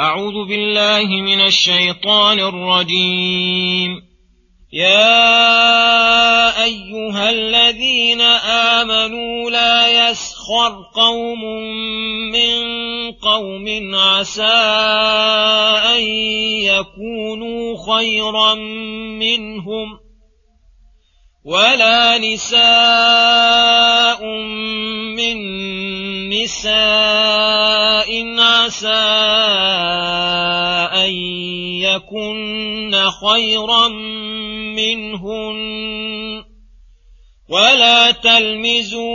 أعوذ بالله من الشيطان الرجيم. يا أيها الذين آمنوا لا يسخر قوم من قوم عسى أن يكونوا خيرا منهم ولا نساء من نساء عسى أن يكن خيرا منهن. ولا تلمزوا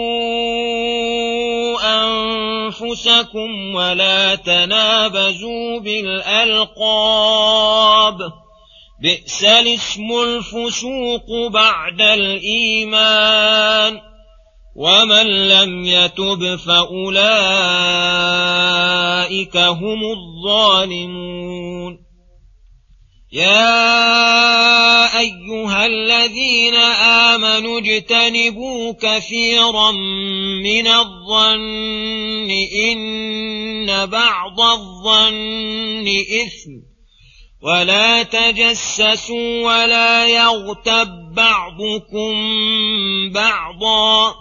أنفسكم ولا تنابزوا بالألقاب. بئس الاسم الفسوق بعد الإيمان. ومن لم يتب فأولئك هم الظالمون يا أيها الذين آمنوا اجتنبوا كثيرا من الظن إن بعض الظن إثم ولا تجسسوا ولا يغتب بعضكم بعضا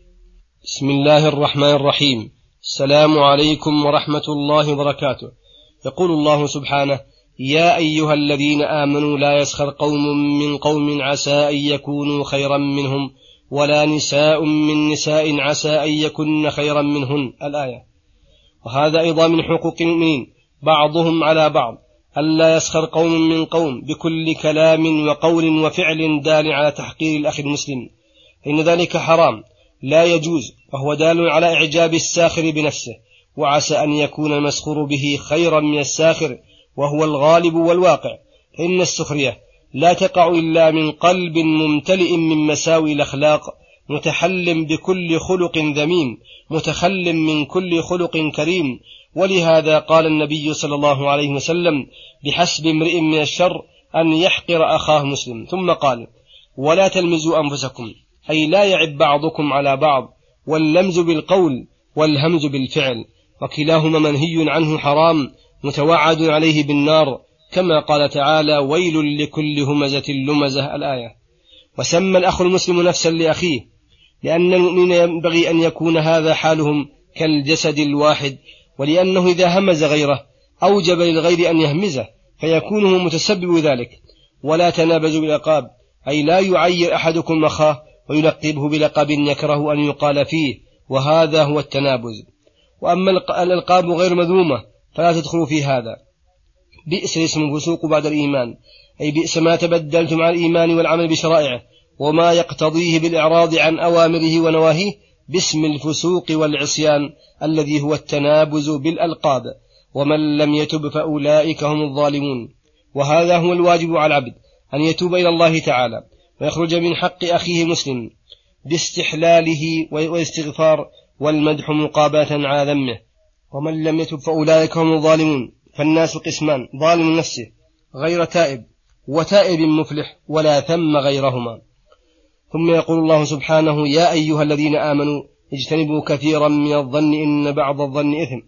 بسم الله الرحمن الرحيم. السلام عليكم ورحمة الله وبركاته. يقول الله سبحانه يا أيها الذين آمنوا لا يسخر قوم من قوم عسى أن يكونوا خيرا منهم ولا نساء من نساء عسى أن يكن خيرا منهن. الآية. وهذا أيضا من حقوق المؤمنين بعضهم على بعض. ألا يسخر قوم من قوم بكل كلام وقول وفعل دال على تحقير الأخ المسلم. فإن ذلك حرام. لا يجوز وهو دال على إعجاب الساخر بنفسه وعسى أن يكون المسخور به خيرا من الساخر وهو الغالب والواقع. فإن السخرية لا تقع إلا من قلب ممتلئ من مساوي الأخلاق متحل بكل خلق ذميم متخل من كل خلق كريم. ولهذا قال النبي صلى الله عليه وسلم بحسب امرئ من الشر أن يحقر أخاه مسلم. ثم قال ولا تلمزوا أنفسكم أي لا يعب بعضكم على بعض واللمز بالقول والهمز بالفعل وكلاهما منهي عنه حرام متوعد عليه بالنار كما قال تعالى ويل لكل همزة لمزة الآية. وسمى الأخ المسلم نفسا لأخيه لأن المؤمن ينبغي أن يكون هذا حالهم كالجسد الواحد ولأنه إذا همز غيره أوجب للغير أن يهمزه فيكون هو متسبب ذلك. ولا تنابزوا بالألقاب أي لا يعير أحدكم أخاه ويلقبه بلقب يكره أن يقال فيه وهذا هو التنابز. وأما الألقاب غير مذمومة فلا تدخلوا في هذا. بئس الاسم الفسوق بعد الإيمان أي بئس ما تبدلتم عن الإيمان والعمل بشرائعه وما يقتضيه بالإعراض عن أوامره ونواهيه باسم الفسوق والعصيان الذي هو التنابز بالألقاب. ومن لم يتب فأولئك هم الظالمون. وهذا هو الواجب على العبد أن يتوب إلى الله تعالى. ويخرج من حق أخيه مسلم باستحلاله والاستغفار والمدح مقابلة على ذمه. ومن لم يتب فأولئك هم الظالمون. فالناس قسمان ظالم نفسه غير تائب وتائب مفلح ولا ثم غيرهما. ثم يقول الله سبحانه يا أيها الذين آمنوا اجتنبوا كثيرا من الظن إن بعض الظن إثم.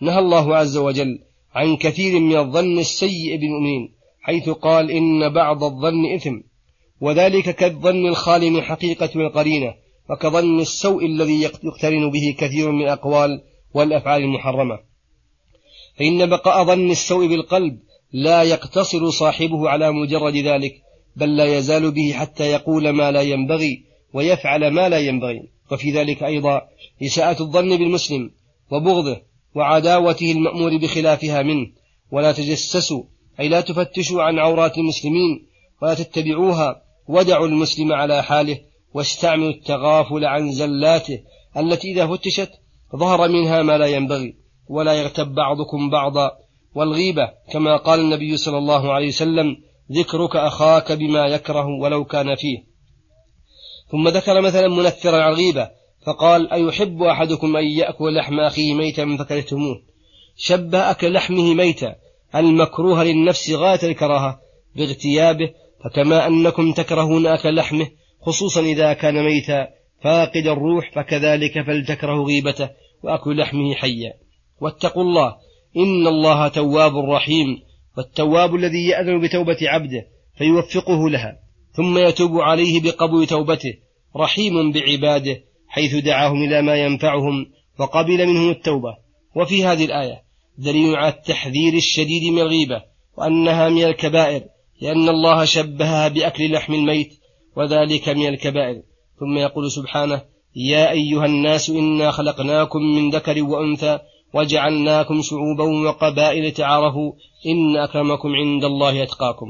نهى الله عز وجل عن كثير من الظن السيء بالمؤمنين حيث قال إن بعض الظن إثم. وذلك كالظن الخالي من حقيقة القرينة وكظن السوء الذي يقترن به كثير من الأقوال والأفعال المحرمة. فإن بقاء ظن السوء بالقلب لا يقتصر صاحبه على مجرد ذلك بل لا يزال به حتى يقول ما لا ينبغي ويفعل ما لا ينبغي. وفي ذلك أيضا إساءة الظن بالمسلم وبغضه وعداوته المأمور بخلافها منه. ولا تجسسوا أي لا تفتشوا عن عورات المسلمين ولا تتبعوها ودعوا المسلم على حاله واستعملوا التغافل عن زلاته التي إذا فتشت ظهر منها ما لا ينبغي ولا يغتب بعضكم بعضا والغيبة كما قال النبي صلى الله عليه وسلم ذكرك أخاك بما يكره ولو كان فيه. ثم ذكر مثلا منثرا عن الغيبة فقال أيحب أحدكم أن يأكل لحم أخيه ميتا فكرهتموه شبه أكل لحمه ميتا المكروه للنفس غاية الكراهة باغتيابه فكما أنكم تكرهون أكل لحمه خصوصا إذا كان ميتا. فاقد الروح فكذلك فلتكره غيبته وأكل لحمه حيا. واتقوا الله إن الله تواب رحيم. والتواب الذي يأذن بتوبة عبده فيوفقه لها. ثم يتوب عليه بقبول توبته رحيم بعباده حيث دعاهم إلى ما ينفعهم وقبل منهم التوبة. وفي هذه الآية دليل على التحذير الشديد من الغيبة وأنها من الكبائر. لأن الله شبهها بأكل لحم الميت وذلك من الكبائر. ثم يقول سبحانه يا أيها الناس إنا خلقناكم من ذكر وأنثى وجعلناكم شعوبا وقبائل تعارفوا إن أكرمكم عند الله أتقاكم.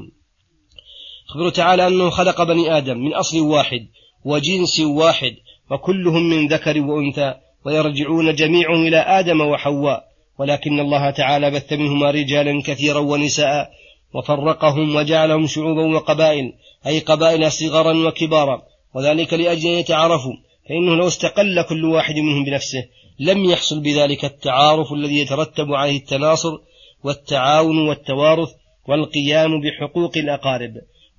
أخبر تعالى أنه خلق بني آدم من أصل واحد وجنس واحد وكلهم من ذكر وأنثى ويرجعون جميعهم إلى آدم وحواء ولكن الله تعالى بث منهما رجالا كثيرا ونساء وفرقهم وجعلهم شعوبا وقبائل أي قبائل صغرا وكبارا وذلك لأجل أن يتعارفوا فإنه لو استقل كل واحد منهم بنفسه لم يحصل بذلك التعارف الذي يترتب عليه التناصر والتعاون والتوارث والقيام بحقوق الأقارب.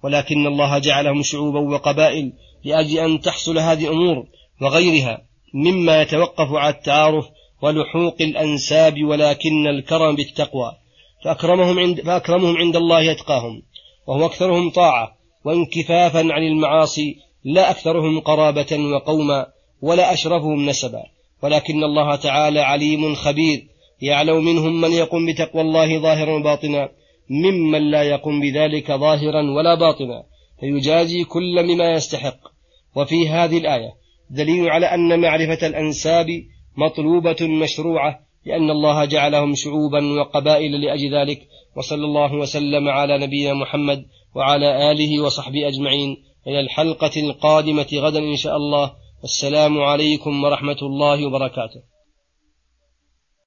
ولكن الله جعلهم شعوبا وقبائل لأجل أن تحصل هذه الأمور وغيرها مما يتوقف على التعارف ولحوق الأنساب ولكن الكرم بالتقوى. فأكرمهم عند, فأكرمهم عند الله يتقاهم وهو أكثرهم طاعة وانكفافا عن المعاصي لا أكثرهم قرابة وقوما ولا أشرفهم نسبا. ولكن الله تعالى عليم خبير يعلم منهم من يقوم بتقوى الله ظاهرا وباطنا ممن لا يقوم بذلك ظاهرا ولا باطنا فيجازي كل بما يستحق. وفي هذه الآية دليل على أن معرفة الأنساب مطلوبة مشروعة لأن الله جعلهم شعوبا وقبائل لأجل ذلك وصلى الله وسلم على نبينا محمد وعلى آله وصحبه أجمعين. إلى الحلقة القادمة غدا إن شاء الله. والسلام عليكم ورحمة الله وبركاته.